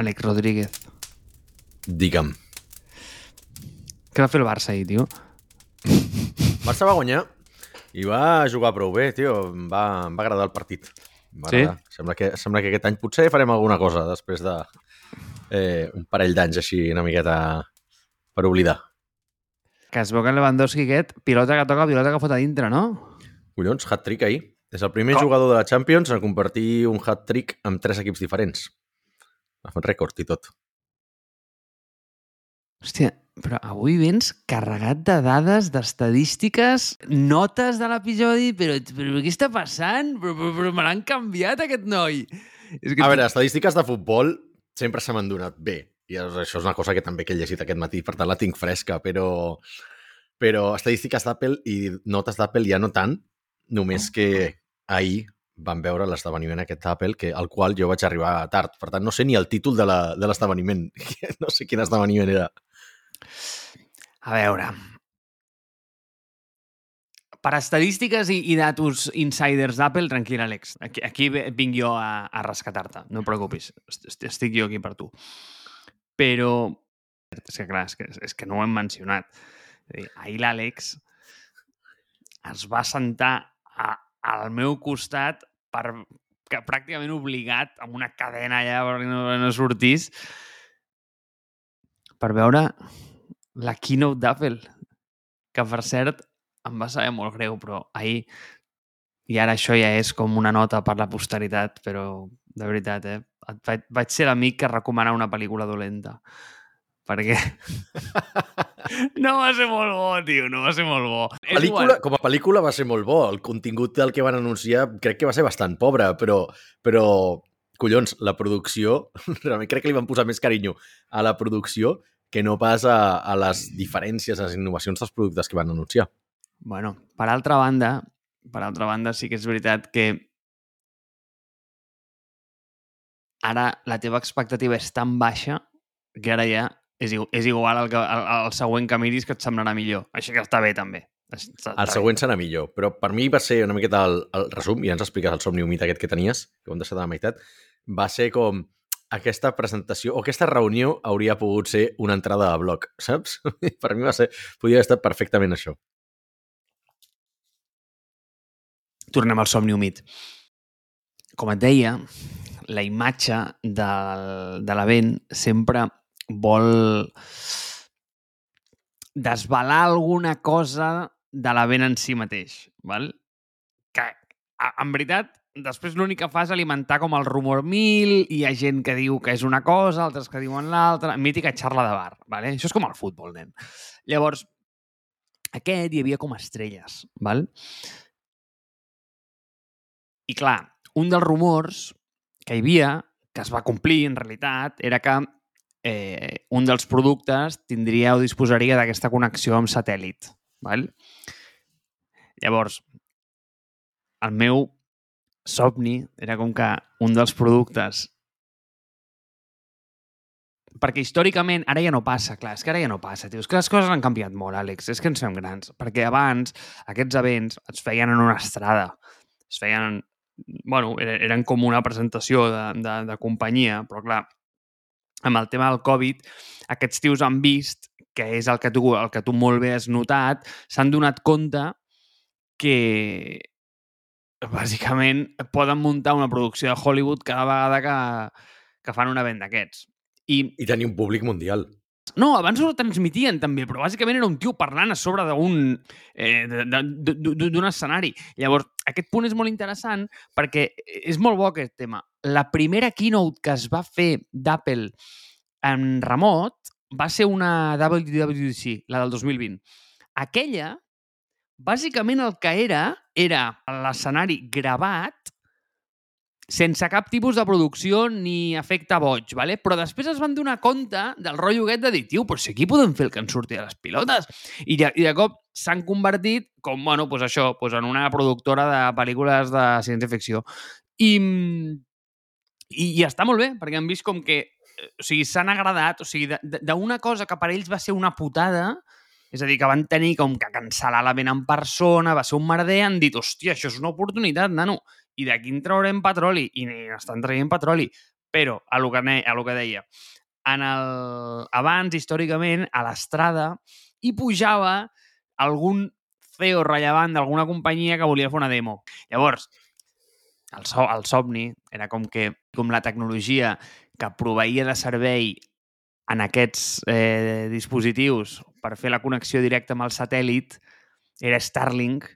Àlex Rodríguez. Digue'm. Què va fer el Barça ahir, tio? Barça va guanyar i va jugar prou bé, tio. Em va, em va agradar el partit. Va Sí? agradar. Sembla que, sembla que aquest any potser farem alguna cosa després de eh, un parell d'anys així una miqueta per oblidar. Que es veu que Lewandowski aquest, pilota que toca, pilota que fot a dintre, no? Collons, hat-trick ahir. És el primer Com? jugador de la Champions en convertir un hat-trick amb tres equips diferents. Ha fet rècord i tot. Hòstia, però avui vens carregat de dades, d'estadístiques, notes de l'episodi, però, però què està passant? Però, però, però me l'han canviat, aquest noi. És que A veure, estadístiques de futbol sempre se m'han donat bé. I això és una cosa que també que he llegit aquest matí, per tant la tinc fresca, però, però estadístiques d'Apple i notes d'Apple ja no tant, només que ahir vam veure l'esdeveniment aquest d'Apple, que, al qual jo vaig arribar tard. Per tant, no sé ni el títol de l'esdeveniment. No sé quin esdeveniment era. A veure... Per estadístiques i, i datos insiders d'Apple, tranquil, Àlex. Aquí, aquí vinc jo a, a rescatar-te. No et preocupis. Est- Estic jo aquí per tu. Però... És que, clar, és que, és que no ho hem mencionat. Ahir l'Àlex es va sentar a, al meu costat per que pràcticament obligat amb una cadena allà perquè no, no sortís per veure la keynote d'Apple, que per cert em va saber molt greu, però ahir i ara això ja és com una nota per la posteritat, però de veritat, eh? Vaig ser l'amic que recomana una pel·lícula dolenta. Perquè no va ser molt bo, tio, no va ser molt bo. Pel·lícula, com a pel·lícula va ser molt bo. El contingut del que van anunciar crec que va ser bastant pobre, però, però collons, la producció, realment crec que li van posar més carinyo a la producció que no pas a, a les diferències, a les innovacions dels productes que van anunciar. Bueno, per altra banda, per altra banda, sí que és veritat que ara la teva expectativa és tan baixa que ara ja és, és igual al, que, al, al següent que miris que et semblarà millor. Així que està bé, també. Està, El està següent serà millor, però per mi va ser una miqueta el, el resum, i ja ens expliques el somni humit aquest que tenies, que ho hem deixat a la meitat, va ser com aquesta presentació o aquesta reunió hauria pogut ser una entrada de blog, saps? per mi va ser, podia haver estat perfectament això. bé. Tornem al somni humit. Com et deia, la imatge del, de l'event sempre vol desvelar alguna cosa de l'event en si mateix, val? que en veritat després l'únic que fa és alimentar com el rumor mil, hi ha gent que diu que és una cosa, altres que diuen l'altra, mítica xarla de bar, vale? això és com el futbol, nen. Llavors, aquest hi havia com estrelles, val? I clar, un dels rumors que hi havia, que es va complir en realitat, era que eh, un dels productes tindria o disposaria d'aquesta connexió amb satèl·lit. Val? Llavors, el meu somni era com que un dels productes perquè històricament, ara ja no passa, clar, és que ara ja no passa, tio. És que les coses han canviat molt, Àlex, és que ens fem grans. Perquè abans aquests events es feien en una estrada, es feien, bueno, eren com una presentació de, de, de companyia, però clar, amb el tema del Covid, aquests tios han vist que és el que tu, el que tu molt bé has notat, s'han donat compte que bàsicament poden muntar una producció de Hollywood cada vegada que, que fan un event d'aquests. I I tenir un públic mundial. no, abans ho transmitien també, però bàsicament era un tio parlant a sobre d'un eh, d'un escenari. Llavors, aquest punt és molt interessant perquè és molt bo aquest tema. La primera keynote que es va fer d'Apple en remot va ser una WWDC, la del 2020. Aquella, bàsicament el que era, era l'escenari gravat sense cap tipus de producció ni efecte boig, ¿vale? però després es van donar compte del rotllo aquest de dir, tio, però si aquí podem fer el que ens surti de les pilotes. I de, i de cop s'han convertit com, bueno, pues això, pues en una productora de pel·lícules de ciència-ficció. I, i, I està molt bé, perquè han vist com que eh, o sigui, s'han agradat, o sigui, d'una cosa que per ells va ser una putada, és a dir, que van tenir com que cancel·lar l'event en persona, va ser un merder, han dit, hòstia, això és una oportunitat, nano, i d'aquí en traurem petroli, i n'estan traient petroli. Però, a lo que, a lo que deia, en el, abans, històricament, a l'estrada hi pujava algun CEO rellevant d'alguna companyia que volia fer una demo. Llavors, el, so, el somni era com que com la tecnologia que proveïa de servei en aquests eh, dispositius per fer la connexió directa amb el satèl·lit era Starlink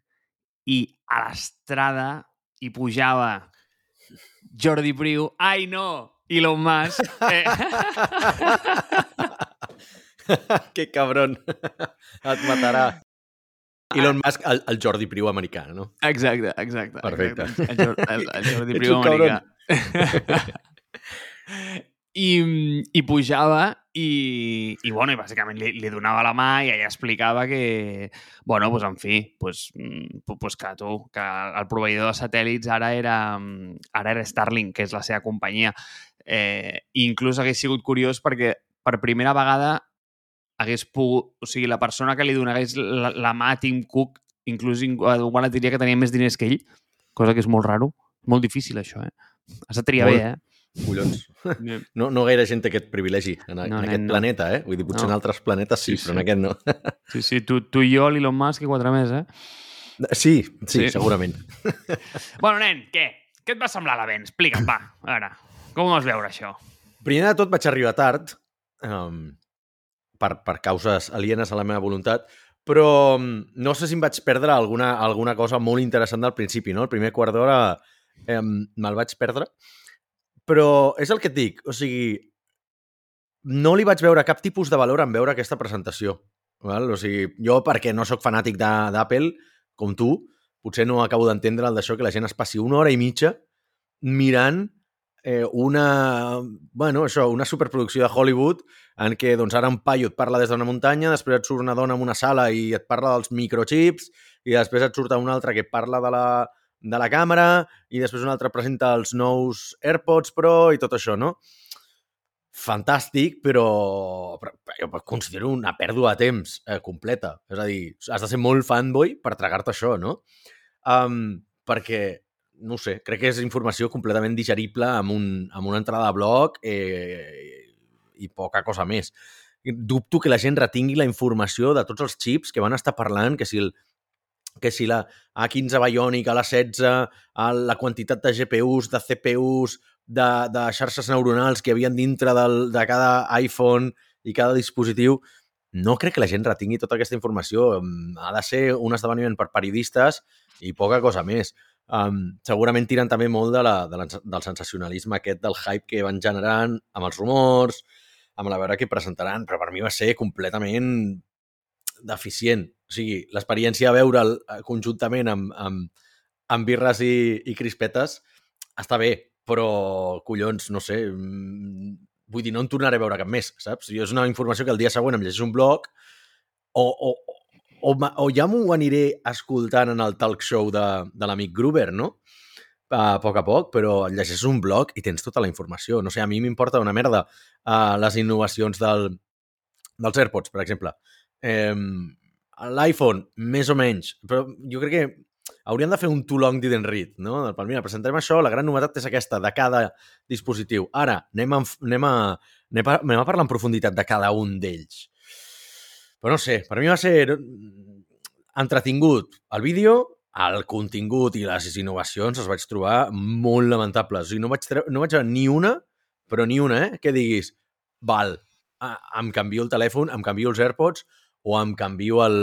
i a l'estrada hi pujava Jordi Priu, ai no, Elon Musk. Eh, que cabron. Et matarà. Elon Musk, el, el Jordi Priu americà, no? exacte, exacte. Perfecte. exacte. El, el, el Jordi Priu americà. I, i pujava i, i, bueno, i bàsicament li, li donava la mà i ella explicava que, bueno, pues, en fi, pues, mm, pu- pues que tu, que el proveïdor de satèl·lits ara era, mm, ara era Starlink, que és la seva companyia. Eh, inclús hagués sigut curiós perquè per primera vegada hagués pogut... O sigui, la persona que li donés la, la mà a Tim Cook inclús ing- igual et diria que tenia més diners que ell, cosa que és molt raro. Molt difícil, això, eh? Has de triar Molt. bé, eh? Collons. No, no gaire gent té aquest privilegi en, No, en nen, aquest no. planeta, eh? Vull dir, potser No. en altres planetes sí, Sí, però sí. en aquest no. Sí, sí, tu, tu i jo, l'Elon Musk i quatre més, eh? Sí, sí, Sí. segurament. Bueno, nen, què? Què et va semblar l'event? Explica'm, va. A veure, com ho vas veure, això? Primer de tot vaig arribar tard, um, per, per causes alienes a la meva voluntat, però um, no sé si em vaig perdre alguna, alguna cosa molt interessant del principi, no? El primer quart d'hora um, me'l vaig perdre, però és el que et dic, o sigui, no li vaig veure cap tipus de valor en veure aquesta presentació. Val? O sigui, jo, perquè no sóc fanàtic d'Apple, com tu, potser no acabo d'entendre el d'això que la gent es passi una hora i mitja mirant eh, una, bueno, això, una superproducció de Hollywood en què doncs, ara un paio et parla des d'una muntanya, després et surt una dona en una sala i et parla dels microchips, i després et surt un altre que parla de la, de la càmera, i després un altre presenta els nous AirPods Pro i tot això, no? Fantàstic, però, però, jo considero una pèrdua de temps eh, completa. És a dir, has de ser molt fanboy per tragar-te això, no? Um, perquè no sé, crec que és informació completament digerible amb, un, amb una entrada de blog eh, i poca cosa més. Dubto que la gent retingui la informació de tots els xips que van estar parlant, que si, el, que si la A15 Bionic, a la 16, a la quantitat de GPUs, de CPUs, de, de xarxes neuronals que havien dintre del, de cada iPhone i cada dispositiu, no crec que la gent retingui tota aquesta informació. Mm, Ha de ser un esdeveniment per periodistes i poca cosa més. Um, segurament tiren també molt de la, de la, del sensacionalisme aquest, del hype que van generant amb els rumors, amb la veure que presentaran, però per mi va ser completament deficient. O sigui, l'experiència de veure'l eh, conjuntament amb, amb, amb birres i, i crispetes està bé, però, collons, no sé, mm, vull dir, no en tornaré a veure cap més, saps? Jo és una informació que el dia següent em llegeix un blog o, o, o, o ja m'ho aniré escoltant en el talk show de, de l'amic Gruber, no? A poc a poc, però llegeixes un blog i tens tota la informació. No sé, a mi m'importa una merda uh, les innovacions del, dels AirPods, per exemple. Eh, L'iPhone, més o menys, però jo crec que hauríem de fer un too long didn't read, no? Pal, mira, presentarem això, la gran novetat és aquesta, de cada dispositiu. Ara, anem a, anem a, anem a, anem a parlar en profunditat de cada un d'ells. Però no sé, per mi va ser entretingut el vídeo, el contingut i les innovacions els vaig trobar molt lamentables. O sigui, no vaig, no vaig veure ni una, però ni una, eh, que diguis, val, ah, em canvio el telèfon, em canvio els AirPods o em canvio el...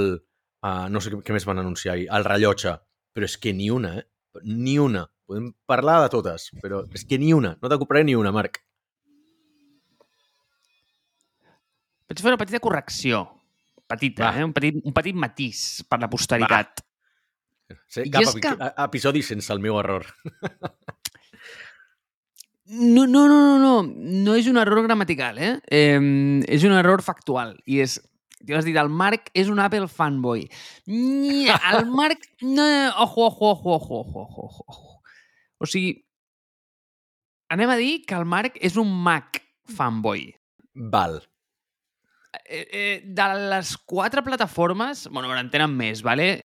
Uh, no sé què, què més van anunciar ahir, el rellotge. Però és que ni una, eh? Ni una. Podem parlar de totes, però és que ni una. No te compraré ni una, Marc. Vaig fer una petita correcció. Petita, Va. eh? Un petit, un petit matís per la posteritat. Sí, cap és epi que- episodi sense el meu error. No, no, no, no, no. No és un error gramatical, eh? eh és un error factual. I és... Tu has dit, el Marc és un Apple fanboy. El Marc... No, ojo, ojo, ojo, ojo, ojo, ojo, ojo. O sigui, anem a dir que el Marc és un Mac fanboy. Val. Eh, eh, de les quatre plataformes, bueno, en tenen més, vale?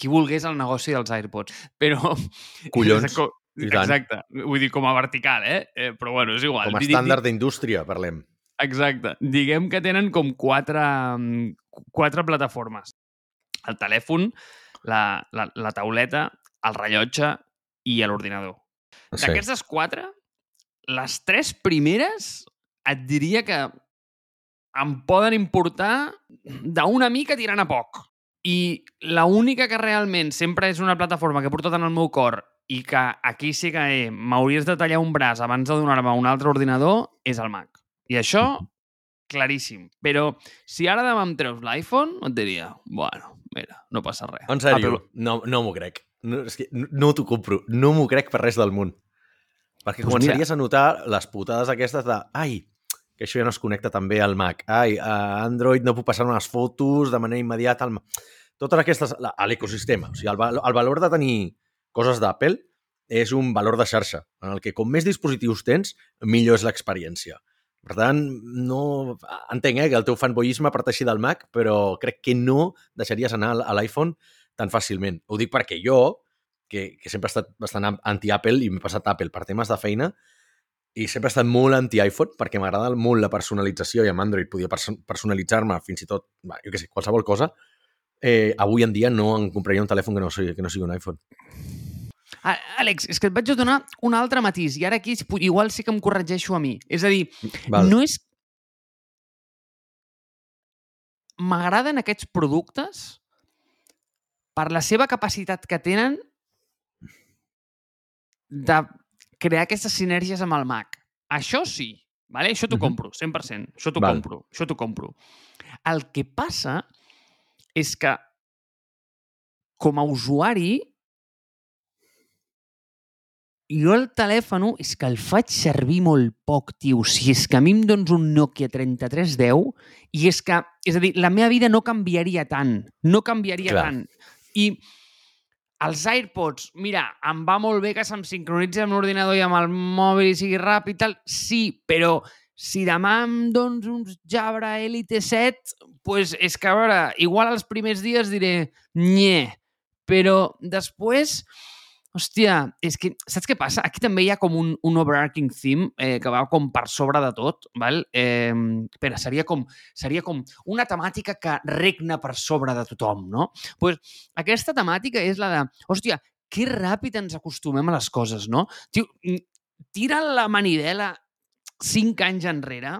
Qui volgués el negoci dels AirPods. Però... Collons. Exacte. Vull dir, com a vertical, eh? eh però bueno, és igual. Com a estàndard d'indústria, parlem. Exacte. Diguem que tenen com quatre, mm, quatre plataformes. El telèfon, la, la, la tauleta, el rellotge i l'ordinador. Sí. D'aquestes quatre, les tres primeres et diria que em poden importar d'una mica tirant a poc. I la única que realment sempre és una plataforma que he portat en el meu cor i que aquí sí que he, m'hauries de tallar un braç abans de donar-me un altre ordinador, és el Mac. I això, claríssim. Però si ara demà em treus l'iPhone, et diria, bueno, mira, no passa res. En sèrio, Apple- no, no m'ho crec. No, és que no, t'ho compro. No m'ho crec per res del món. Perquè Pues començaries a notar les putades aquestes de ai, que això ja no es connecta també al Mac. Ai, a Android no puc passar unes fotos de manera immediata al. Totes aquestes... A l'ecosistema. O sigui, el, el valor de tenir coses d'Apple és un valor de xarxa, en el que com més dispositius tens, millor és l'experiència. Per tant, no... entenc eh, que el teu fanboyisme parteixi del Mac, però crec que no deixaries anar a l'iPhone tan fàcilment. Ho dic perquè jo, que, que sempre he estat bastant anti-Apple i m'he passat Apple per temes de feina, i sempre he estat molt anti-iPhone perquè m'agrada molt la personalització i amb Android podia perso personalitzar-me fins i tot, va, jo què sé, qualsevol cosa, eh, avui en dia no em compraria un telèfon que no sigui, que no sigui un iPhone. Ah, Àlex, és que et vaig donar un altre matís i ara aquí igual sí que em corregeixo a mi. És a dir, Val. no és... M'agraden aquests productes per la seva capacitat que tenen de crear aquestes sinergies amb el Mac. Això sí, vale? això t'ho compro, 100%. Això t'ho compro, això t'ho compro. El que passa és que com a usuari jo el telèfon és que el faig servir molt poc, tio. Si és que a mi em dones un Nokia 3310 i és que, és a dir, la meva vida no canviaria tant. No canviaria Clar. tant. I els AirPods, mira, em va molt bé que se'm sincronitzi amb l'ordinador i amb el mòbil i sigui ràpid i tal, sí, però si demà em dones uns Jabra Elite 7, pues és que, a veure, igual els primers dies diré nye, però després, hòstia, és que, saps què passa? Aquí també hi ha com un, un overarching theme eh, que va com per sobre de tot, val? Eh, espera, seria com, seria com una temàtica que regna per sobre de tothom, no? pues aquesta temàtica és la de, hòstia, que ràpid ens acostumem a les coses, no? Tio, mm, tira la manivela cinc anys enrere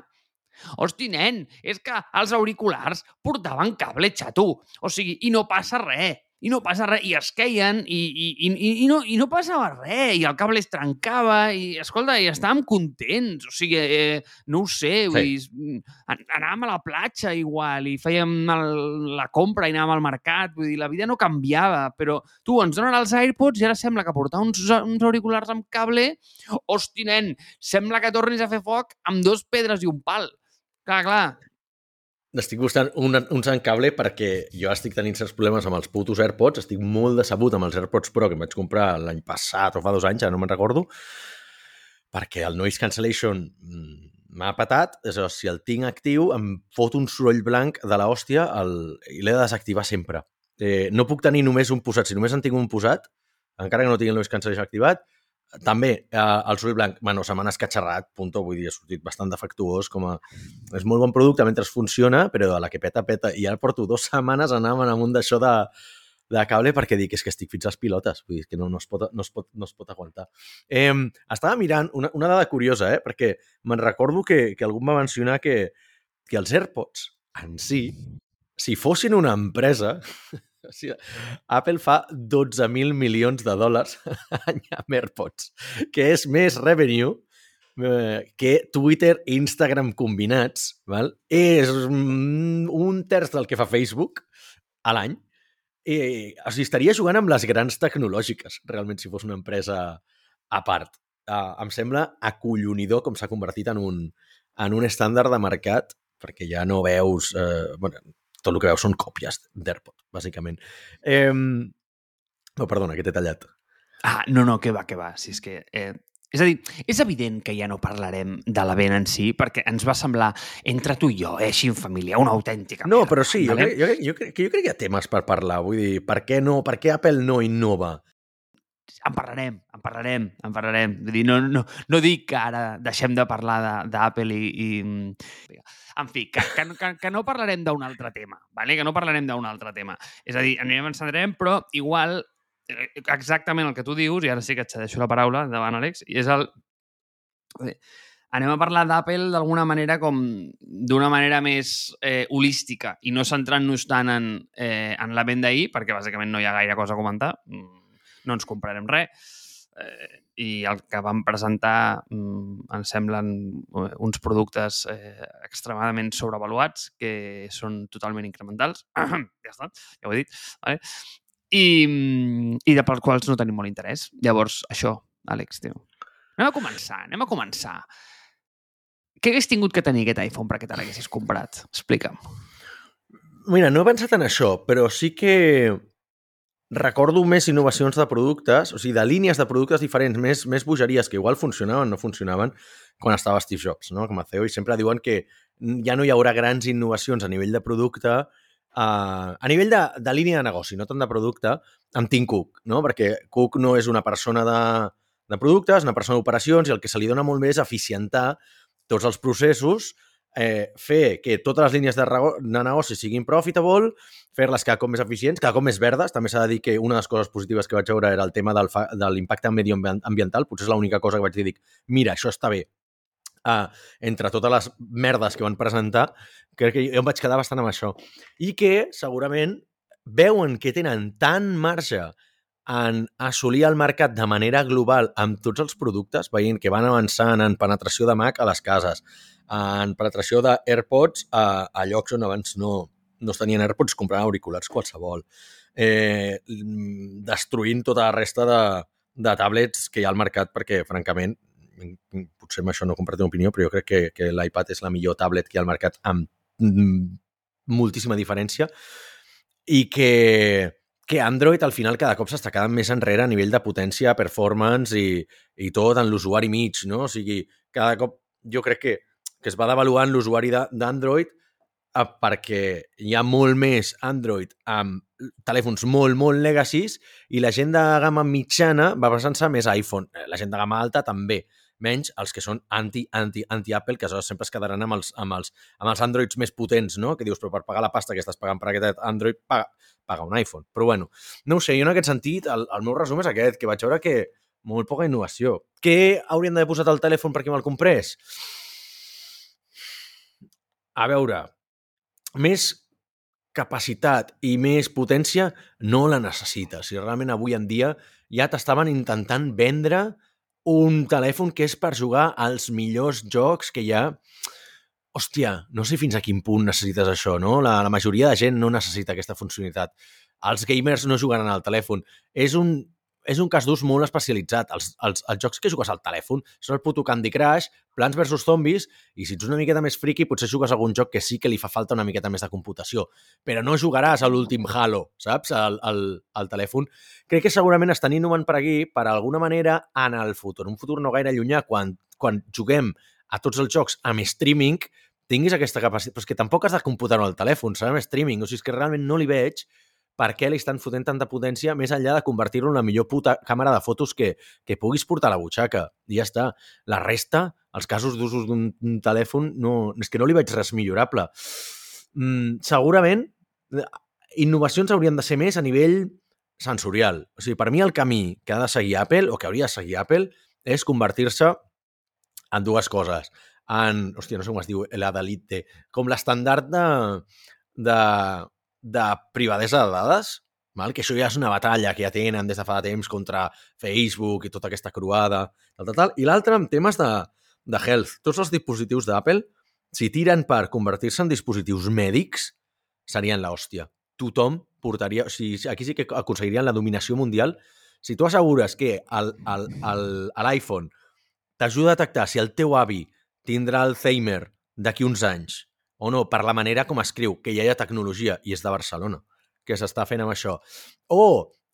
Hosti, nen, és que els auriculars portaven cable xato. O sigui, i no passa res. I no passa res. I es queien i, i, i, i, no, i no passava res. I el cable es trencava i, escolta, i estàvem contents. O sigui, eh, no ho sé, vull dir, an- anàvem a la platja igual i fèiem el, la compra i anàvem al mercat. Vull dir, la vida no canviava, però tu ens donen els AirPods i ara sembla que portar uns, uns auriculars amb cable, hosti, nen, sembla que tornis a fer foc amb dos pedres i un pal. Clar, clar. Estic buscant un, un sant cable perquè jo estic tenint certs problemes amb els putos AirPods, estic molt decebut amb els AirPods Pro que em vaig comprar l'any passat o fa dos anys, ja no me'n recordo, perquè el noise cancellation mm, m'ha patat, és a dir, si el tinc actiu em fot un soroll blanc de la hòstia el, i l'he de desactivar sempre. Eh, no puc tenir només un posat, si només en tinc un posat, encara que no tingui el noise cancellation activat, també, eh, el soroll blanc, bueno, se m'han escatxarrat, punto, vull dir, ha sortit bastant defectuós, com a... És molt bon producte mentre funciona, però a la que peta, peta. I ara porto dues setmanes anant amunt d'això de, de cable perquè dic, és que estic fins als pilotes, vull dir, que no, no, es, pot, no, es, pot, no es pot aguantar. Eh, estava mirant una, una dada curiosa, eh, perquè me'n recordo que, que algú em va mencionar que, que els AirPods en si, si fossin una empresa, o sigui, Apple fa 12.000 milions de dòlars amb AirPods, que és més revenue eh, que Twitter i Instagram combinats, val? és un terç del que fa Facebook a l'any. I, o sigui, estaria jugant amb les grans tecnològiques, realment, si fos una empresa a part. Uh, em sembla acollonidor com s'ha convertit en un, en un estàndard de mercat, perquè ja no veus... Eh, bueno, tot el que veus són còpies d'AirPod, bàsicament. Eh, no, perdona, que t'he tallat. Ah, no, no, que va, que va. Si és que... Eh, és a dir, és evident que ja no parlarem de la vent en si, perquè ens va semblar, entre tu i jo, eh, així en família, una autèntica No, merda, però sí, jo crec, jo, crec, jo, crec, que jo crec que hi ha temes per parlar. Vull dir, per què, no, per què Apple no innova? En parlarem, en parlarem, en parlarem. Vull dir, no, no, no dic que ara deixem de parlar d'Apple i, i... En fi, que, que, que, que no parlarem d'un altre tema, vale? que no parlarem d'un altre tema. És a dir, anirem encendrem, però igual eh, exactament el que tu dius, i ara sí que et cedeixo la paraula davant, Àlex, i és el... Anem a parlar d'Apple d'alguna manera com d'una manera més eh, holística i no centrant-nos tant en, eh, en la venda ahir, perquè bàsicament no hi ha gaire cosa a comentar. Mm no ens comprarem res. Eh, I el que vam presentar mm, ens semblen eh, uns productes eh, extremadament sobrevaluats que són totalment incrementals. ja està, ja ho he dit. Vale? I, mm, i de pels quals no tenim molt interès. Llavors, això, Àlex, tio. Anem a començar, anem a començar. Què hagués tingut que tenir aquest iPhone perquè te l'haguessis comprat? Explica'm. Mira, no he pensat en això, però sí que recordo més innovacions de productes, o sigui, de línies de productes diferents, més, més bogeries que igual funcionaven, no funcionaven, quan estava Steve Jobs, no? com a CEO, i sempre diuen que ja no hi haurà grans innovacions a nivell de producte, uh, a nivell de, de línia de negoci, no tant de producte, amb Tim Cook, no? perquè Cook no és una persona de, de productes, una persona d'operacions, i el que se li dona molt bé és eficientar tots els processos eh, fer que totes les línies de, de negoci siguin profitable, fer-les cada cop més eficients, cada cop més verdes. També s'ha de dir que una de les coses positives que vaig veure era el tema del de l'impacte medioambiental. Potser és l'única cosa que vaig dir, dic, mira, això està bé. Uh, entre totes les merdes que van presentar, crec que jo em vaig quedar bastant amb això. I que segurament veuen que tenen tant marge en assolir el mercat de manera global amb tots els productes, veient que van avançant en penetració de Mac a les cases, en penetració d'AirPods a, a llocs on abans no, no es tenien AirPods, compraven auriculars qualsevol, eh, destruint tota la resta de, de tablets que hi ha al mercat perquè, francament, potser amb això no compartim opinió, però jo crec que, que l'iPad és la millor tablet que hi ha al mercat amb moltíssima diferència i que, que Android al final cada cop s'està quedant més enrere a nivell de potència, performance i, i tot en l'usuari mig, no? O sigui, cada cop jo crec que que es va devaluant l'usuari d'Android eh, perquè hi ha molt més Android amb telèfons molt, molt legacies i la gent de gamma mitjana va basant-se més a iPhone. Eh, la gent de gamma alta també, menys els que són anti, anti, anti-Apple, que sempre es quedaran amb els, amb, els, amb els Androids més potents, no? Que dius, però per pagar la pasta que estàs pagant per aquest Android, paga, paga un iPhone. Però bueno, no ho sé, jo en aquest sentit, el, el meu resum és aquest, que vaig veure que molt poca innovació. Què haurien d'haver posat al telèfon perquè me'l comprés? a veure, més capacitat i més potència no la necessites. Si realment avui en dia ja t'estaven intentant vendre un telèfon que és per jugar als millors jocs que hi ha. Hòstia, no sé fins a quin punt necessites això, no? La, la majoria de gent no necessita aquesta funcionalitat. Els gamers no jugaran al telèfon. És un és un cas d'ús molt especialitzat. Els, els, els jocs que jugues al telèfon són el puto Candy Crush, Plants vs Zombies, i si ets una miqueta més friki, potser jugues algun joc que sí que li fa falta una miqueta més de computació. Però no jugaràs a l'últim Halo, saps? Al, al, al telèfon. Crec que segurament estan innovant per aquí, per alguna manera, en el futur. Un futur no gaire llunyà, quan, quan juguem a tots els jocs amb streaming, tinguis aquesta capacitat, però és que tampoc has de computar-ho al telèfon, serà amb streaming, o sigui, és que realment no li veig per què li estan fotent tanta potència més enllà de convertir-lo en la millor puta càmera de fotos que, que puguis portar a la butxaca. I ja està. La resta, els casos d'usos d'un telèfon, no, és que no li veig res millorable. Mm, segurament, innovacions haurien de ser més a nivell sensorial. O sigui, per mi el camí que ha de seguir Apple, o que hauria de seguir Apple, és convertir-se en dues coses. En, hòstia, no sé com es diu, la d'elite, com l'estandard de, de de privadesa de dades, val? que això ja és una batalla que ja tenen des de fa temps contra Facebook i tota aquesta croada, tal, tal, tal. I l'altre amb temes de, de health. Tots els dispositius d'Apple, si tiren per convertir-se en dispositius mèdics, serien l'hòstia. Tothom portaria... O sigui, aquí sí que aconseguirien la dominació mundial. Si tu assegures que l'iPhone t'ajuda a detectar si el teu avi tindrà Alzheimer d'aquí uns anys o no, per la manera com escriu, que ja hi ha tecnologia, i és de Barcelona, que s'està fent amb això. O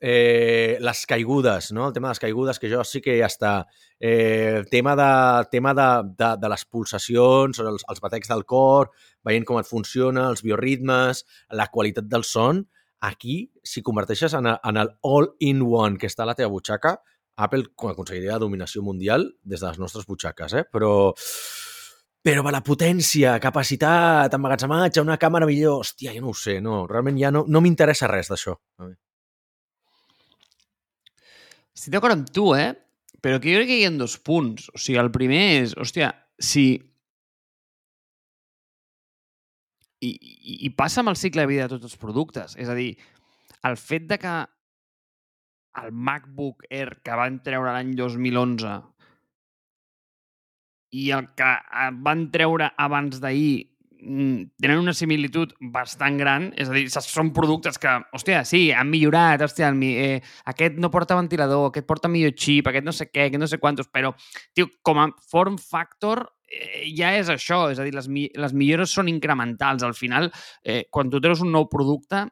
eh, les caigudes, no? el tema de les caigudes, que jo sí que ja està. Eh, tema de, tema de, de, de les pulsacions, els, els batecs del cor, veient com et funciona, els bioritmes, la qualitat del son, Aquí, si converteixes en, en el all-in-one que està a la teva butxaca, Apple aconseguiria la dominació mundial des de les nostres butxaques, eh? Però, però per la potència, capacitat, emmagatzematge, una càmera millor... Hòstia, jo no ho sé, no. Realment ja no, no m'interessa res d'això. Estic d'acord amb tu, eh? Però que jo crec que hi ha dos punts. O sigui, el primer és, hòstia, si... I, i, i passa amb el cicle de vida de tots els productes. És a dir, el fet de que el MacBook Air que van treure l'any 2011 i el que eh, van treure abans d'ahir mm, tenen una similitud bastant gran, és a dir, són productes que, hòstia, sí, han millorat, hòstia, eh, aquest no porta ventilador, aquest porta millor xip, aquest no sé què, aquest no sé quantos, però, tio, com a form factor eh, ja és això, és a dir, les, les millores són incrementals. Al final, eh, quan tu treus un nou producte,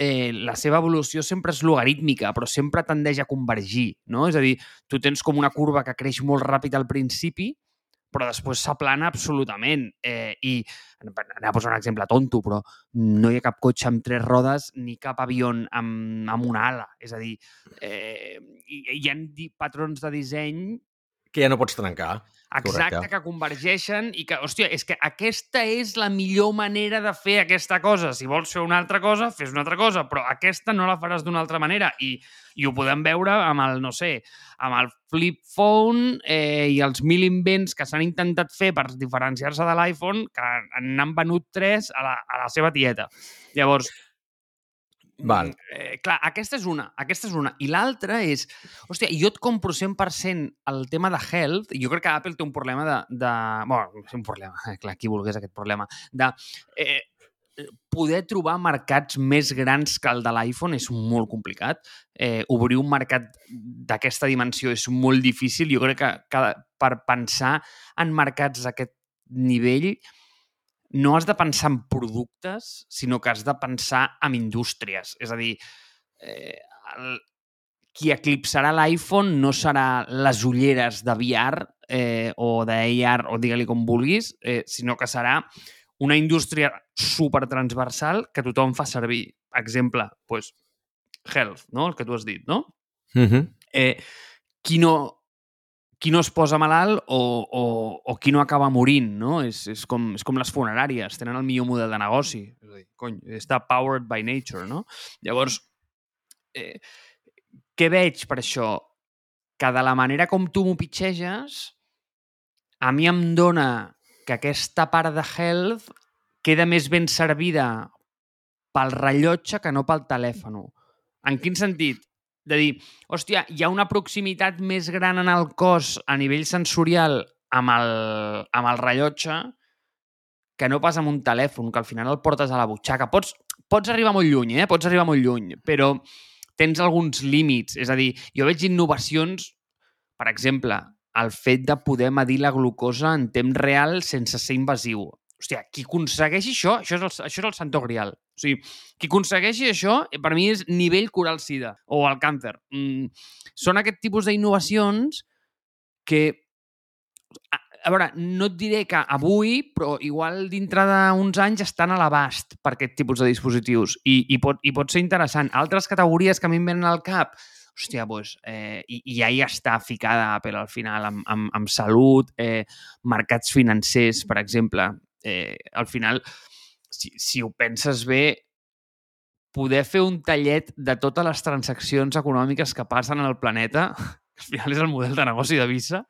eh, la seva evolució sempre és logarítmica, però sempre tendeix a convergir, no? És a dir, tu tens com una curva que creix molt ràpid al principi, però després s'aplana absolutament. Eh, I anem a posar un exemple tonto, però no hi ha cap cotxe amb tres rodes ni cap avió amb, amb una ala. És a dir, eh, hi, hi ha patrons de disseny... Que ja no pots trencar. Exacte, Correcte. que convergeixen i que, hòstia, és que aquesta és la millor manera de fer aquesta cosa. Si vols fer una altra cosa, fes una altra cosa, però aquesta no la faràs d'una altra manera. I, I ho podem veure amb el, no sé, amb el flip phone eh, i els mil invents que s'han intentat fer per diferenciar-se de l'iPhone, que n'han venut tres a la, a la seva tieta. Llavors, Val. Eh, clar, aquesta és una. Aquesta és una. I l'altra és... Hòstia, jo et compro 100% el tema de health. Jo crec que Apple té un problema de... de bueno, un problema, eh, clar, qui volgués aquest problema. De eh, poder trobar mercats més grans que el de l'iPhone és molt complicat. Eh, obrir un mercat d'aquesta dimensió és molt difícil. Jo crec que, que per pensar en mercats d'aquest nivell no has de pensar en productes, sinó que has de pensar en indústries. És a dir, eh, el, qui eclipsarà l'iPhone no serà les ulleres de VR eh, o d'AR, o digue-li com vulguis, eh, sinó que serà una indústria super transversal que tothom fa servir. Exemple, pues, health, no? el que tu has dit, no? Uh -huh. eh, qui no qui no es posa malalt o, o, o qui no acaba morint, no? És, és, com, és com les funeràries, tenen el millor model de negoci. És a dir, cony, està powered by nature, no? Llavors, eh, què veig per això? Que de la manera com tu m'ho pitxeges, a mi em dona que aquesta part de health queda més ben servida pel rellotge que no pel telèfon. En quin sentit? De dir, hòstia, hi ha una proximitat més gran en el cos a nivell sensorial amb el, amb el rellotge que no pas amb un telèfon, que al final el portes a la butxaca. Pots, pots arribar molt lluny, eh? Pots arribar molt lluny, però tens alguns límits. És a dir, jo veig innovacions, per exemple, el fet de poder medir la glucosa en temps real sense ser invasiu. Hòstia, qui aconsegueixi això, això és el, això és el santo grial. O sigui, qui aconsegueixi això, eh, per mi és nivell coral sida o el càncer. Mm, són aquest tipus d'innovacions que a, a veure, no et diré que avui, però igual dintre d'uns anys estan a l'abast per aquest tipus de dispositius i, i, pot, i pot ser interessant. Altres categories que a mi em venen al cap, hòstia, doncs, eh, i, i ja hi està ficada Apple al final, amb, amb, amb salut, eh, mercats financers, per exemple. Eh, al final, si, si ho penses bé, poder fer un tallet de totes les transaccions econòmiques que passen en el planeta, que al final és el model de negoci de Visa,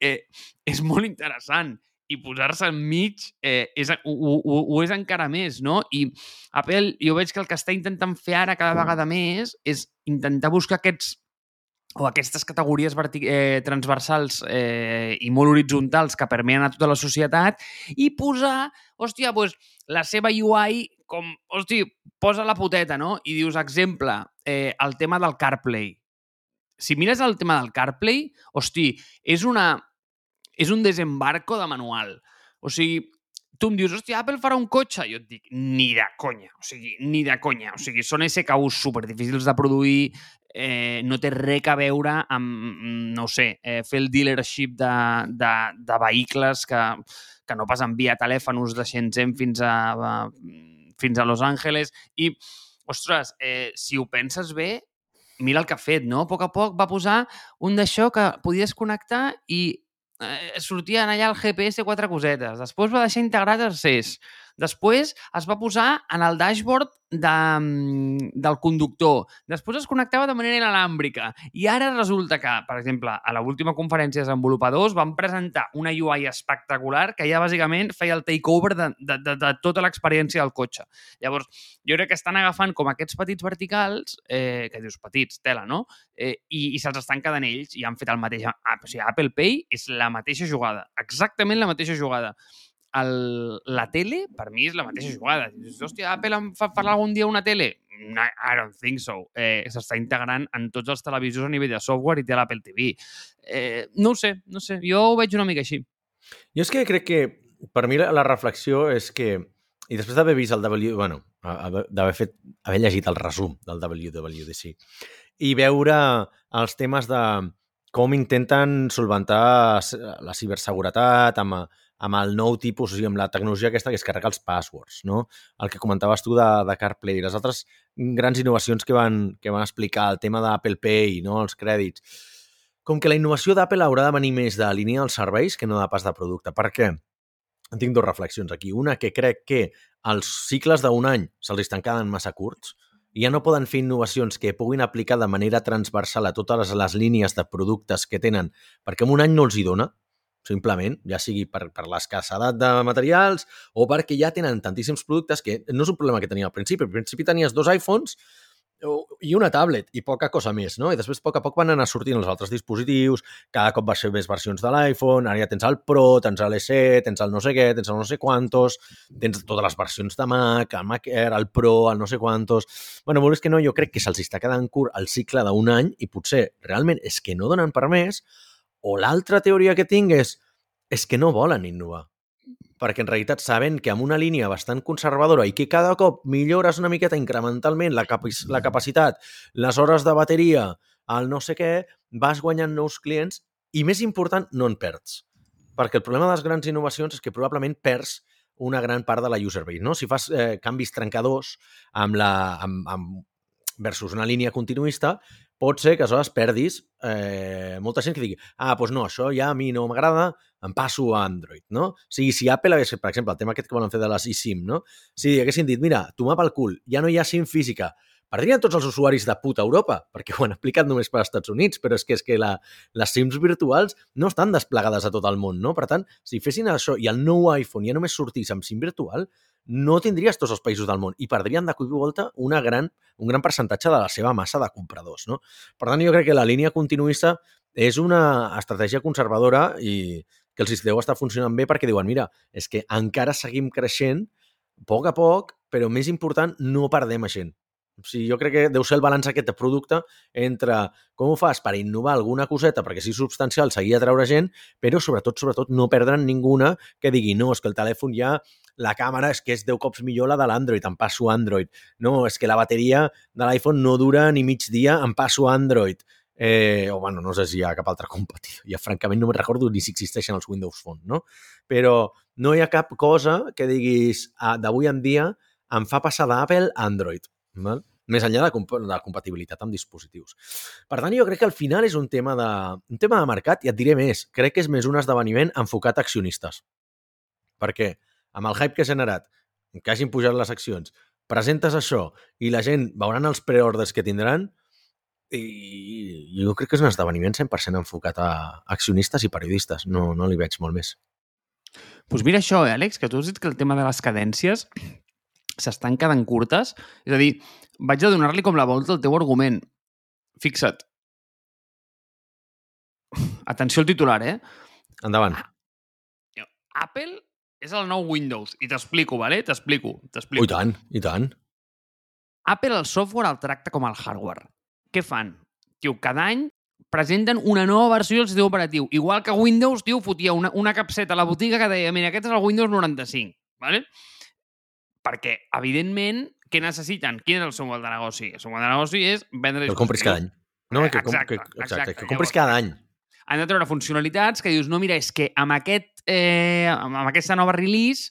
eh, és molt interessant i posar-se enmig eh, és, ho, ho, ho és encara més, no? I Apple, jo veig que el que està intentant fer ara cada vegada més és intentar buscar aquests o aquestes categories eh, transversals eh, i molt horitzontals que permeen a tota la societat i posar, hòstia, pues, la seva UI com, hòstia, posa la puteta, no? I dius, exemple, eh, el tema del CarPlay. Si mires el tema del CarPlay, hosti, és una... És un desembarco de manual. O sigui, tu em dius, hòstia, Apple farà un cotxe? Jo et dic, ni de conya. O sigui, ni de conya. O sigui, són SKUs super difícils de produir, eh, no té res a veure amb, no sé, eh, fer el dealership de, de, de vehicles que, que no pas envia telèfons de Shenzhen fins a, a fins a Los Angeles i ostres, eh, si ho penses bé, mira el que ha fet, no? A poc a poc va posar un d'això que podies connectar i eh, sortien allà el GPS quatre cosetes. Després va deixar integrat el CES. Després es va posar en el dashboard de, mm, del conductor. Després es connectava de manera inalàmbrica. I ara resulta que, per exemple, a l'última conferència de desenvolupadors van presentar una UI espectacular que ja bàsicament feia el takeover de, de, de, de tota l'experiència del cotxe. Llavors, jo crec que estan agafant com aquests petits verticals, eh, que dius petits, tela, no? Eh, I, i se'ls estan quedant ells i han fet el mateix. Ah, o sigui, Apple Pay és la mateixa jugada, exactament la mateixa jugada el, la tele, per mi, és la mateixa jugada. Dius, hòstia, Apple em fa parlar algun dia una tele? No, I don't think so. Eh, S'està integrant en tots els televisors a nivell de software i té l'Apple TV. Eh, no ho sé, no sé. Jo ho veig una mica així. Jo és que crec que, per mi, la reflexió és que, i després d'haver vist el W... bueno, d'haver fet, haver llegit el resum del WWDC i veure els temes de com intenten solventar la ciberseguretat amb, amb el nou tipus, o sigui, amb la tecnologia aquesta que es carrega els passwords, no? El que comentaves tu de, de CarPlay, les altres grans innovacions que van, que van explicar, el tema d'Apple Pay, no? els crèdits. Com que la innovació d'Apple haurà de venir més de línia dels serveis que no de pas de producte. Per què? Tinc dues reflexions aquí. Una, que crec que els cicles d'un any se'ls quedant massa curts i ja no poden fer innovacions que puguin aplicar de manera transversal a totes les línies de productes que tenen, perquè en un any no els hi dona simplement, ja sigui per, per l'escassedat de materials o perquè ja tenen tantíssims productes que no és un problema que tenia al principi. Al principi tenies dos iPhones i una tablet i poca cosa més, no? I després, a poc a poc, van anar sortint els altres dispositius, cada cop va ser més versions de l'iPhone, ara ja tens el Pro, tens l'SE, tens el no sé què, tens el no sé quantos, tens totes les versions de Mac, el Mac Air, el Pro, el no sé quantos... bueno, és que no, jo crec que se'ls està quedant curt el cicle d'un any i potser realment és que no donen per més o l'altra teoria que tinc és, és que no volen innovar. Perquè en realitat saben que amb una línia bastant conservadora i que cada cop millores una miqueta incrementalment la, cap la capacitat, les hores de bateria, el no sé què, vas guanyant nous clients i, més important, no en perds. Perquè el problema de les grans innovacions és que probablement perds una gran part de la user base. No? Si fas eh, canvis trencadors amb la, amb, amb, versus una línia continuista, pot ser que aleshores perdis eh, molta gent que digui ah, doncs no, això ja a mi no m'agrada, em passo a Android, no? O sigui, si Apple hagués, per exemple, el tema aquest que volen fer de les eSIM, no? Si haguessin dit, mira, tomar pel cul, ja no hi ha SIM física, perdrien tots els usuaris de puta Europa, perquè ho han aplicat només per als Estats Units, però és que és que la, les SIMs virtuals no estan desplegades a tot el món, no? Per tant, si fessin això i el nou iPhone ja només sortís amb SIM virtual, no tindries tots els països del món i perdrien de cop i volta una gran, un gran percentatge de la seva massa de compradors. No? Per tant, jo crec que la línia continuista és una estratègia conservadora i que els deu estar funcionant bé perquè diuen, mira, és que encara seguim creixent a poc a poc, però més important, no perdem gent. O sigui, jo crec que deu ser el balanç aquest de producte entre com ho fas per innovar alguna coseta perquè sigui substancial, seguir treure gent, però sobretot, sobretot, no perdre'n ninguna que digui no, és que el telèfon ja la càmera és que és 10 cops millor la de l'Android, em passo Android. No, és que la bateria de l'iPhone no dura ni mig dia, em passo Android. Eh, o, bueno, no sé si hi ha cap altre competidor. Ja, francament, no me'n recordo ni si existeixen els Windows Phone, no? Però no hi ha cap cosa que diguis ah, d'avui en dia em fa passar d'Apple a Android. Val? més enllà de, comp de compatibilitat amb dispositius. Per tant, jo crec que al final és un tema, de, un tema de mercat i et diré més, crec que és més un esdeveniment enfocat a accionistes. Per què? amb el hype que ha generat, que hagin pujat les accions, presentes això i la gent veuran els preorders que tindran i jo crec que és un esdeveniment 100% enfocat a accionistes i periodistes. No, no li veig molt més. Doncs pues mira això, eh, Àlex, que tu has dit que el tema de les cadències s'estan quedant curtes. És a dir, vaig a donar-li com la volta al teu argument. Fixa't. Atenció al titular, eh? Endavant. Apple és el nou Windows. I t'explico, vale? T'explico. Oh, I tant, i tant. Apple el software el tracta com el hardware. Què fan? Tio, cada any presenten una nova versió del sistema operatiu. Igual que Windows, tio, fotia una, una capseta a la botiga que deia, mira, aquest és el Windows 95, vale? Perquè, evidentment, què necessiten? Quin és el seu model de negoci? El seu model de negoci és vendre... Que el compris cada any. No, que, exacte, que, exacte, exacte. que compris cada any han de treure funcionalitats que dius, no, mira, és que amb, aquest, eh, amb aquesta nova release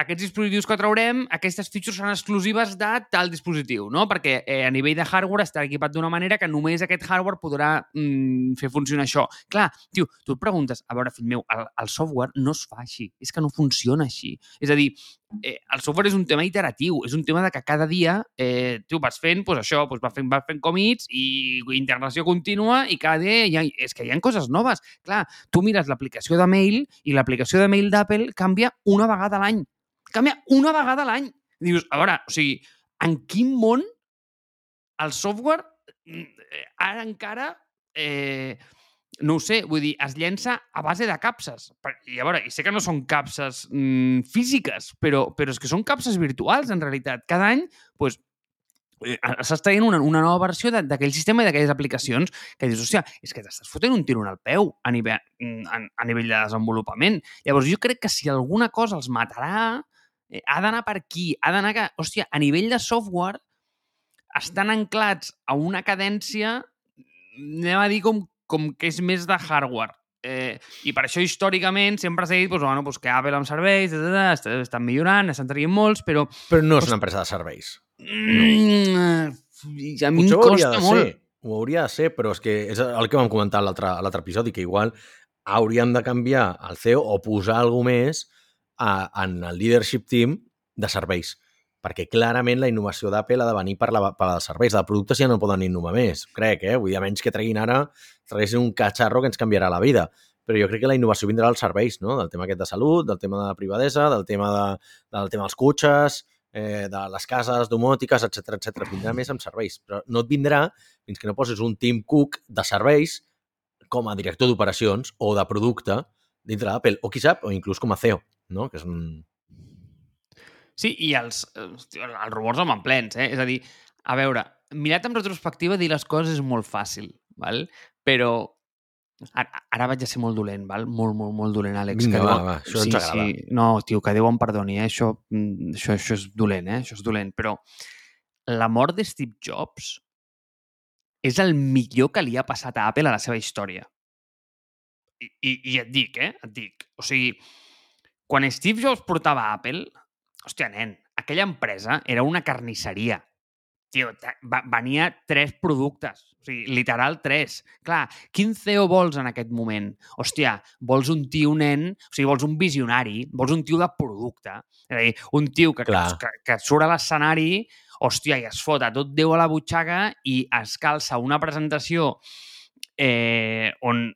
aquests dispositius que traurem, aquestes features són exclusives de tal dispositiu, no? Perquè eh, a nivell de hardware està equipat d'una manera que només aquest hardware podrà mm, fer funcionar això. Clar, tio, tu et preguntes, a veure, fill meu, el, el software no es fa així, és que no funciona així. És a dir, eh, el software és un tema iteratiu, és un tema de que cada dia eh, tu vas fent pues, això, pues, vas fent, vas fent commits i integració contínua i cada dia hi ha, és que hi ha coses noves. Clar, tu mires l'aplicació de mail i l'aplicació de mail d'Apple canvia una vegada a l'any canvia una vegada a l'any. Dius, a veure, o sigui, en quin món el software mm, eh, ara encara eh, no ho sé, vull dir, es llença a base de capses. I a veure, i sé que no són capses mm, físiques, però, però és que són capses virtuals, en realitat. Cada any, doncs, s'està traient una, una nova versió d'aquell sistema i d'aquelles aplicacions que dius, hòstia, és que t'estàs fotent un tiro el peu a nivell, mm, a, a nivell de desenvolupament. Llavors, jo crec que si alguna cosa els matarà eh, ha d'anar per aquí, ha d'anar que, hòstia, a nivell de software estan anclats a una cadència, anem a dir com, com que és més de hardware. Eh, I per això, històricament, sempre s'ha dit pues, bueno, pues, que Apple amb serveis, estan, estan millorant, estan traient molts, però... Però no és una empresa de serveis. Mm, a mi em costa molt. Ser. Ho hauria de ser, però és que és el que vam comentar a l'altre episodi, que igual hauríem de canviar el CEO o posar alguna més a, en el leadership team de serveis perquè clarament la innovació d'Apple ha de venir per la, per la de serveis. De productes ja no poden innovar més, crec, eh? Vull dir, a menys que treguin ara, treguessin un catxarro que ens canviarà la vida. Però jo crec que la innovació vindrà als serveis, no? Del tema aquest de salut, del tema de la privadesa, del tema, de, del tema dels cotxes, eh, de les cases domòtiques, etc etc. Vindrà més amb serveis. Però no et vindrà fins que no poses un Tim Cook de serveis com a director d'operacions o de producte dintre d'Apple, o qui sap, o inclús com a CEO no? Que és un... Sí, i els, els rumors van plens, eh? És a dir, a veure, mirat en retrospectiva, dir les coses és molt fàcil, val? però ara, ara vaig a ser molt dolent, val? Molt, molt, molt dolent, Àlex. Que va, va, això sí, ens agrada. Sí. No, tio, que Déu em perdoni, eh? Això, mm, això, això és dolent, eh? Això és dolent, però la mort de Steve Jobs és el millor que li ha passat a Apple a la seva història. I, i, i et dic, eh? Et dic. O sigui, quan Steve Jobs portava Apple, hòstia, nen, aquella empresa era una carnisseria. Tio, venia tres productes. O sigui, literal, tres. Clar, quin CEO vols en aquest moment? Hòstia, vols un tio nen, o sigui, vols un visionari, vols un tio de producte. És a dir, un tio que, que, que, que surt a l'escenari, hòstia, i es fota tot Déu a la butxaca i es calça una presentació eh, on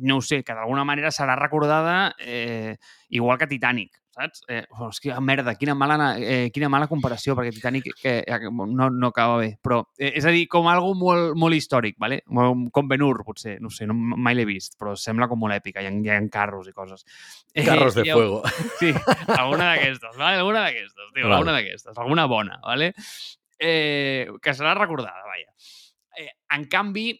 no ho sé, que d'alguna manera serà recordada eh, igual que Titanic, saps? Eh, hòstia, merda, quina mala, eh, quina mala comparació, perquè Titanic que no, no acaba bé. Però, eh, és a dir, com algo molt, molt històric, ¿vale? com Ben Hur, potser, no sé, no, mai l'he vist, però sembla com molt èpica, hi ha, hi ha carros i coses. Eh, carros de fuego. Sí, alguna d'aquestes, ¿vale? Alguna d'aquestes, vale. alguna d'aquestes, alguna bona, ¿vale? Eh, que serà recordada, vaja. Eh, en canvi,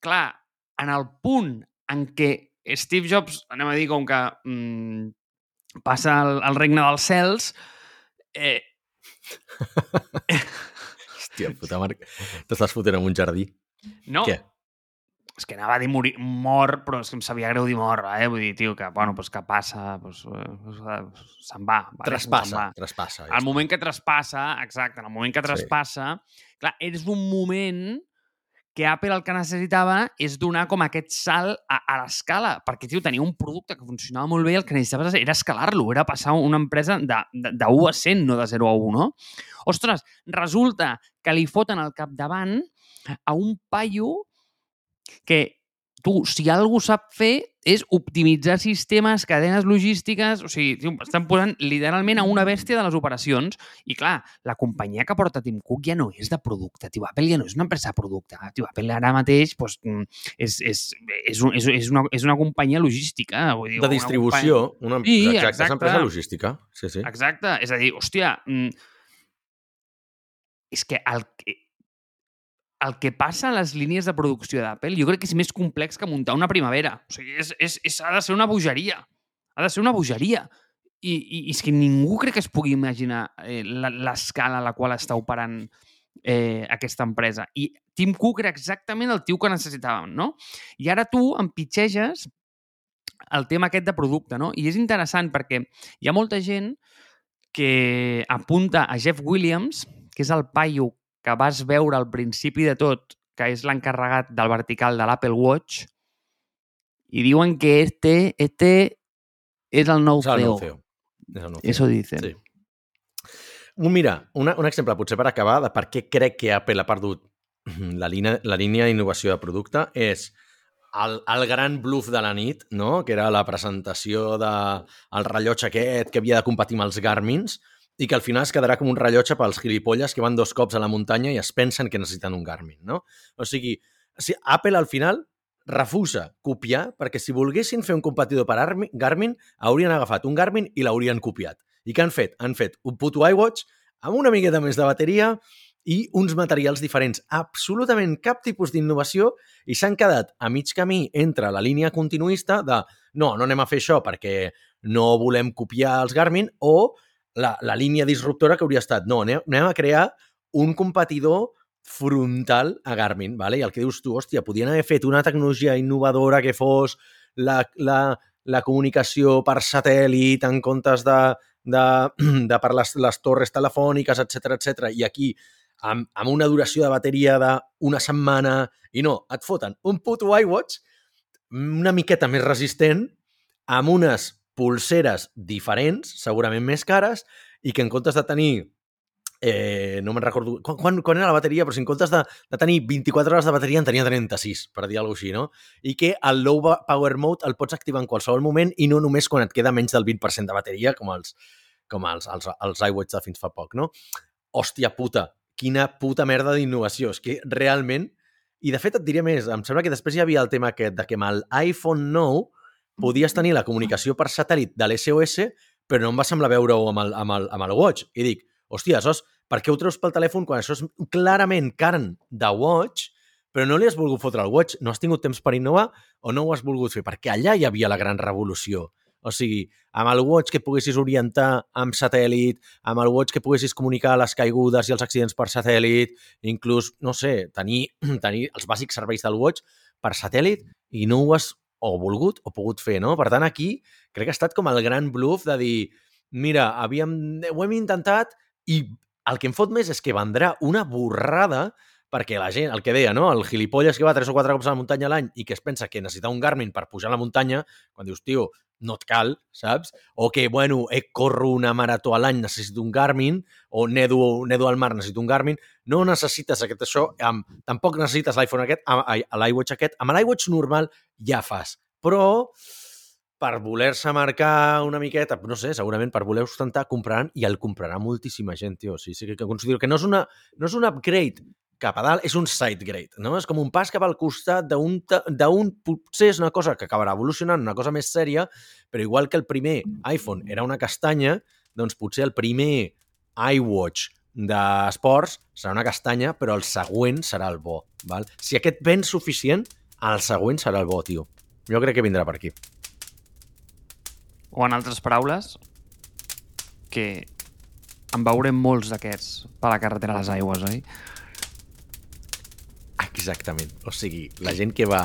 clar, en el punt en què Steve Jobs, anem a dir, com que mmm, passa al, al regne dels cels... Eh... Hòstia puta, Marc, t'estàs fotent en un jardí. No, Què? és que anava a dir morir, mort, però és que em sabia greu dir mort, eh? Vull dir, tio, que, bueno, pues que passa, pues, pues, se'n va. Vale? Traspassa, va. traspassa. Ja el moment que traspassa, exacte, en el moment que traspassa, sí. clar, és un moment que Apple el que necessitava és donar com aquest salt a, a l'escala, perquè, tio, tenia un producte que funcionava molt bé i el que necessitaves era escalar-lo, era passar una empresa de, de, de 1 a 100, no de 0 a 1, no? Ostres, resulta que li foten al capdavant a un paio que tu, si algú sap fer, és optimitzar sistemes, cadenes logístiques... O sigui, tio, estan posant literalment a una bèstia de les operacions. I clar, la companyia que porta Tim Cook ja no és de producte, tio. Apple ja no és una empresa de producte. Tio, Apple ara mateix doncs, és, és, és, un, és, és, una, és una companyia logística. Vull dir, de distribució. Una, companyia... una, sí, exacte, exacte. És una empresa logística. Sí, sí. Exacte. És a dir, hòstia... Mm, és que el, el que passa a les línies de producció d'Apple jo crec que és més complex que muntar una primavera. O sigui, és, és, és, ha de ser una bogeria. Ha de ser una bogeria. I, i, i és que ningú crec que es pugui imaginar eh, l'escala a la qual està operant eh, aquesta empresa. I Tim Cook era exactament el tio que necessitàvem, no? I ara tu empitxeges el tema aquest de producte, no? I és interessant perquè hi ha molta gent que apunta a Jeff Williams, que és el paio que vas veure al principi de tot, que és l'encarregat del vertical de l'Apple Watch, i diuen que este, este és el nou CEO. És el nou CEO. Eso dicen. Sí. Un, mira, una, un exemple potser per acabar de per què crec que Apple ha perdut la línia, la línia d'innovació de producte és el, el gran bluff de la nit, no? que era la presentació del de, el rellotge aquest que havia de competir amb els Garmins i que al final es quedarà com un rellotge pels gilipolles que van dos cops a la muntanya i es pensen que necessiten un Garmin. No? O sigui, si Apple al final refusa copiar perquè si volguessin fer un competidor per Armi- Garmin haurien agafat un Garmin i l'haurien copiat. I què han fet? Han fet un puto iWatch amb una miqueta més de bateria i uns materials diferents. Absolutament cap tipus d'innovació i s'han quedat a mig camí entre la línia continuista de no, no anem a fer això perquè no volem copiar els Garmin o la, la línia disruptora que hauria estat no, anem, anem a crear un competidor frontal a Garmin, ¿vale? i el que dius tu, hòstia, podien haver fet una tecnologia innovadora que fos la, la, la comunicació per satèl·lit en comptes de, de, de per les, les torres telefòniques, etc etc. i aquí amb, amb una duració de bateria d'una setmana i no, et foten un puto iWatch una miqueta més resistent amb unes pulseres diferents, segurament més cares, i que en comptes de tenir eh, no me'n recordo quan, quan, quan era la bateria, però si en comptes de, de tenir 24 hores de bateria en tenia 36, per dir alguna així, no? I que el low power mode el pots activar en qualsevol moment i no només quan et queda menys del 20% de bateria, com els, com els, els, els iWatch de fins fa poc, no? Hòstia puta, quina puta merda d'innovació. És que realment... I de fet et diré més, em sembla que després hi havia el tema aquest de que amb el iPhone 9 podies tenir la comunicació per satèl·lit de l'SOS, però no em va semblar veure-ho amb, el, amb, el, amb el Watch. I dic, hòstia, és, per què ho treus pel telèfon quan això és clarament carn de Watch, però no li has volgut fotre al Watch? No has tingut temps per innovar o no ho has volgut fer? Perquè allà hi havia la gran revolució. O sigui, amb el Watch que poguessis orientar amb satèl·lit, amb el Watch que poguessis comunicar les caigudes i els accidents per satèl·lit, inclús, no sé, tenir, tenir els bàsics serveis del Watch per satèl·lit i no ho has o volgut o pogut fer, no? Per tant, aquí crec que ha estat com el gran bluff de dir mira, havíem, ho hem intentat i el que em fot més és que vendrà una borrada perquè la gent, el que deia, no? el gilipolles que va tres o quatre cops a la muntanya a l'any i que es pensa que necessita un Garmin per pujar a la muntanya, quan dius, tio, no et cal, saps? O que, bueno, eh, corro una marató a l'any, necessito un Garmin, o nedo, nedo al mar, necessito un Garmin. No necessites aquest això, amb, tampoc necessites l'iPhone aquest, l'iWatch aquest. Amb l'iWatch normal ja fas. Però per voler-se marcar una miqueta, no sé, segurament per voler ostentar, compraran i el comprarà moltíssima gent, tio. Sigui, sí que considero que no és, una, no és un upgrade cap a dalt, és un sidegrade, no? És com un pas cap al costat d'un... potser és una cosa que acabarà evolucionant, una cosa més sèria, però igual que el primer iPhone era una castanya, doncs potser el primer iWatch d'esports serà una castanya, però el següent serà el bo. Val? Si aquest ven suficient, el següent serà el bo, tio. Jo crec que vindrà per aquí. O en altres paraules, que en veurem molts d'aquests per la carretera a les aigües, oi? Exactament. O sigui, la gent que va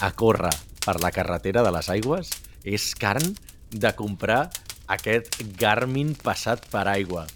a córrer per la carretera de les aigües és carn de comprar aquest Garmin passat per aigua.